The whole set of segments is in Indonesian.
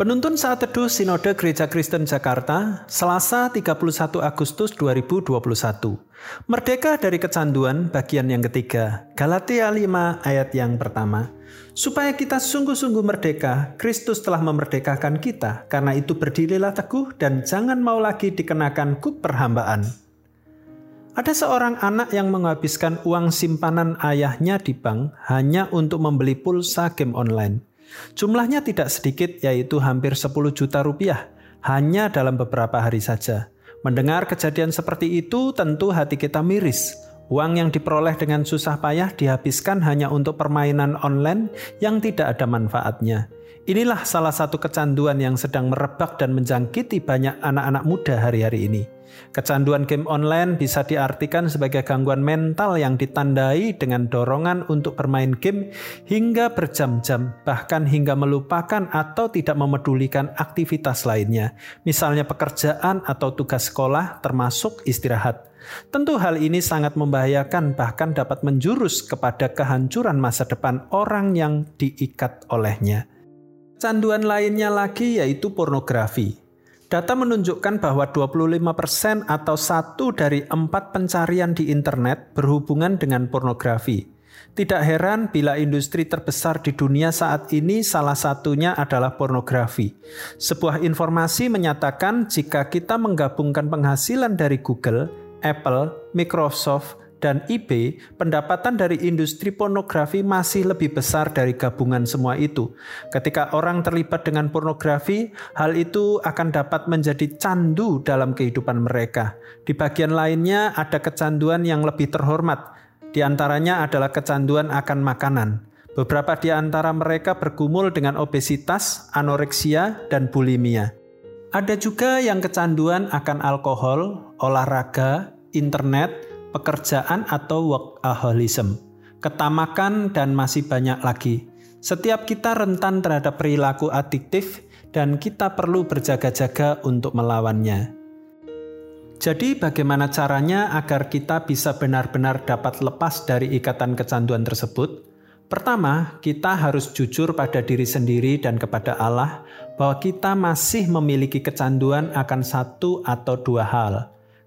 Penuntun saat teduh Sinode Gereja Kristen Jakarta, Selasa 31 Agustus 2021. Merdeka dari kecanduan bagian yang ketiga, Galatia 5 ayat yang pertama. Supaya kita sungguh-sungguh merdeka, Kristus telah memerdekakan kita, karena itu berdirilah teguh dan jangan mau lagi dikenakan kuk perhambaan. Ada seorang anak yang menghabiskan uang simpanan ayahnya di bank hanya untuk membeli pulsa game online. Jumlahnya tidak sedikit yaitu hampir 10 juta rupiah hanya dalam beberapa hari saja. Mendengar kejadian seperti itu tentu hati kita miris. Uang yang diperoleh dengan susah payah dihabiskan hanya untuk permainan online yang tidak ada manfaatnya. Inilah salah satu kecanduan yang sedang merebak dan menjangkiti banyak anak-anak muda hari-hari ini. Kecanduan game online bisa diartikan sebagai gangguan mental yang ditandai dengan dorongan untuk bermain game hingga berjam-jam, bahkan hingga melupakan atau tidak memedulikan aktivitas lainnya, misalnya pekerjaan atau tugas sekolah, termasuk istirahat. Tentu hal ini sangat membahayakan, bahkan dapat menjurus kepada kehancuran masa depan orang yang diikat olehnya. Canduan lainnya lagi yaitu pornografi. Data menunjukkan bahwa 25% atau satu dari empat pencarian di internet berhubungan dengan pornografi. Tidak heran bila industri terbesar di dunia saat ini salah satunya adalah pornografi. Sebuah informasi menyatakan jika kita menggabungkan penghasilan dari Google, Apple, Microsoft, dan eBay, pendapatan dari industri pornografi masih lebih besar dari gabungan semua itu. Ketika orang terlibat dengan pornografi, hal itu akan dapat menjadi candu dalam kehidupan mereka. Di bagian lainnya ada kecanduan yang lebih terhormat. Di antaranya adalah kecanduan akan makanan. Beberapa di antara mereka bergumul dengan obesitas, anoreksia, dan bulimia. Ada juga yang kecanduan akan alkohol, olahraga, internet, pekerjaan atau workaholism, ketamakan, dan masih banyak lagi. Setiap kita rentan terhadap perilaku adiktif dan kita perlu berjaga-jaga untuk melawannya. Jadi bagaimana caranya agar kita bisa benar-benar dapat lepas dari ikatan kecanduan tersebut? Pertama, kita harus jujur pada diri sendiri dan kepada Allah bahwa kita masih memiliki kecanduan akan satu atau dua hal.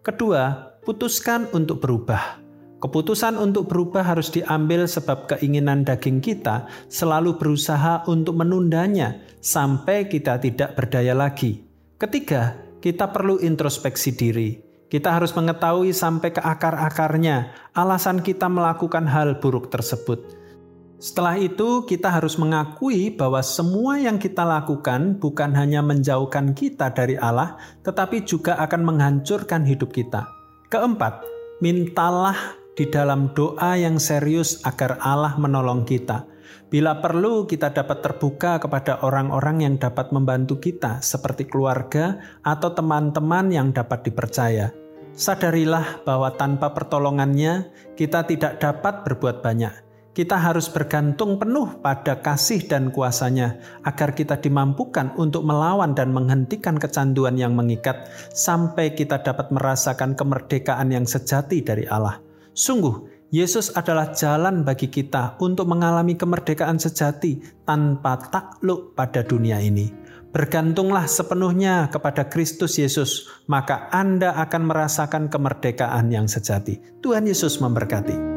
Kedua, putuskan untuk berubah. Keputusan untuk berubah harus diambil sebab keinginan daging kita selalu berusaha untuk menundanya sampai kita tidak berdaya lagi. Ketiga, kita perlu introspeksi diri. Kita harus mengetahui sampai ke akar-akarnya alasan kita melakukan hal buruk tersebut. Setelah itu, kita harus mengakui bahwa semua yang kita lakukan bukan hanya menjauhkan kita dari Allah, tetapi juga akan menghancurkan hidup kita. Keempat, mintalah di dalam doa yang serius agar Allah menolong kita. Bila perlu, kita dapat terbuka kepada orang-orang yang dapat membantu kita, seperti keluarga atau teman-teman yang dapat dipercaya. Sadarilah bahwa tanpa pertolongannya, kita tidak dapat berbuat banyak kita harus bergantung penuh pada kasih dan kuasanya agar kita dimampukan untuk melawan dan menghentikan kecanduan yang mengikat sampai kita dapat merasakan kemerdekaan yang sejati dari Allah. Sungguh, Yesus adalah jalan bagi kita untuk mengalami kemerdekaan sejati tanpa takluk pada dunia ini. Bergantunglah sepenuhnya kepada Kristus Yesus, maka Anda akan merasakan kemerdekaan yang sejati. Tuhan Yesus memberkati.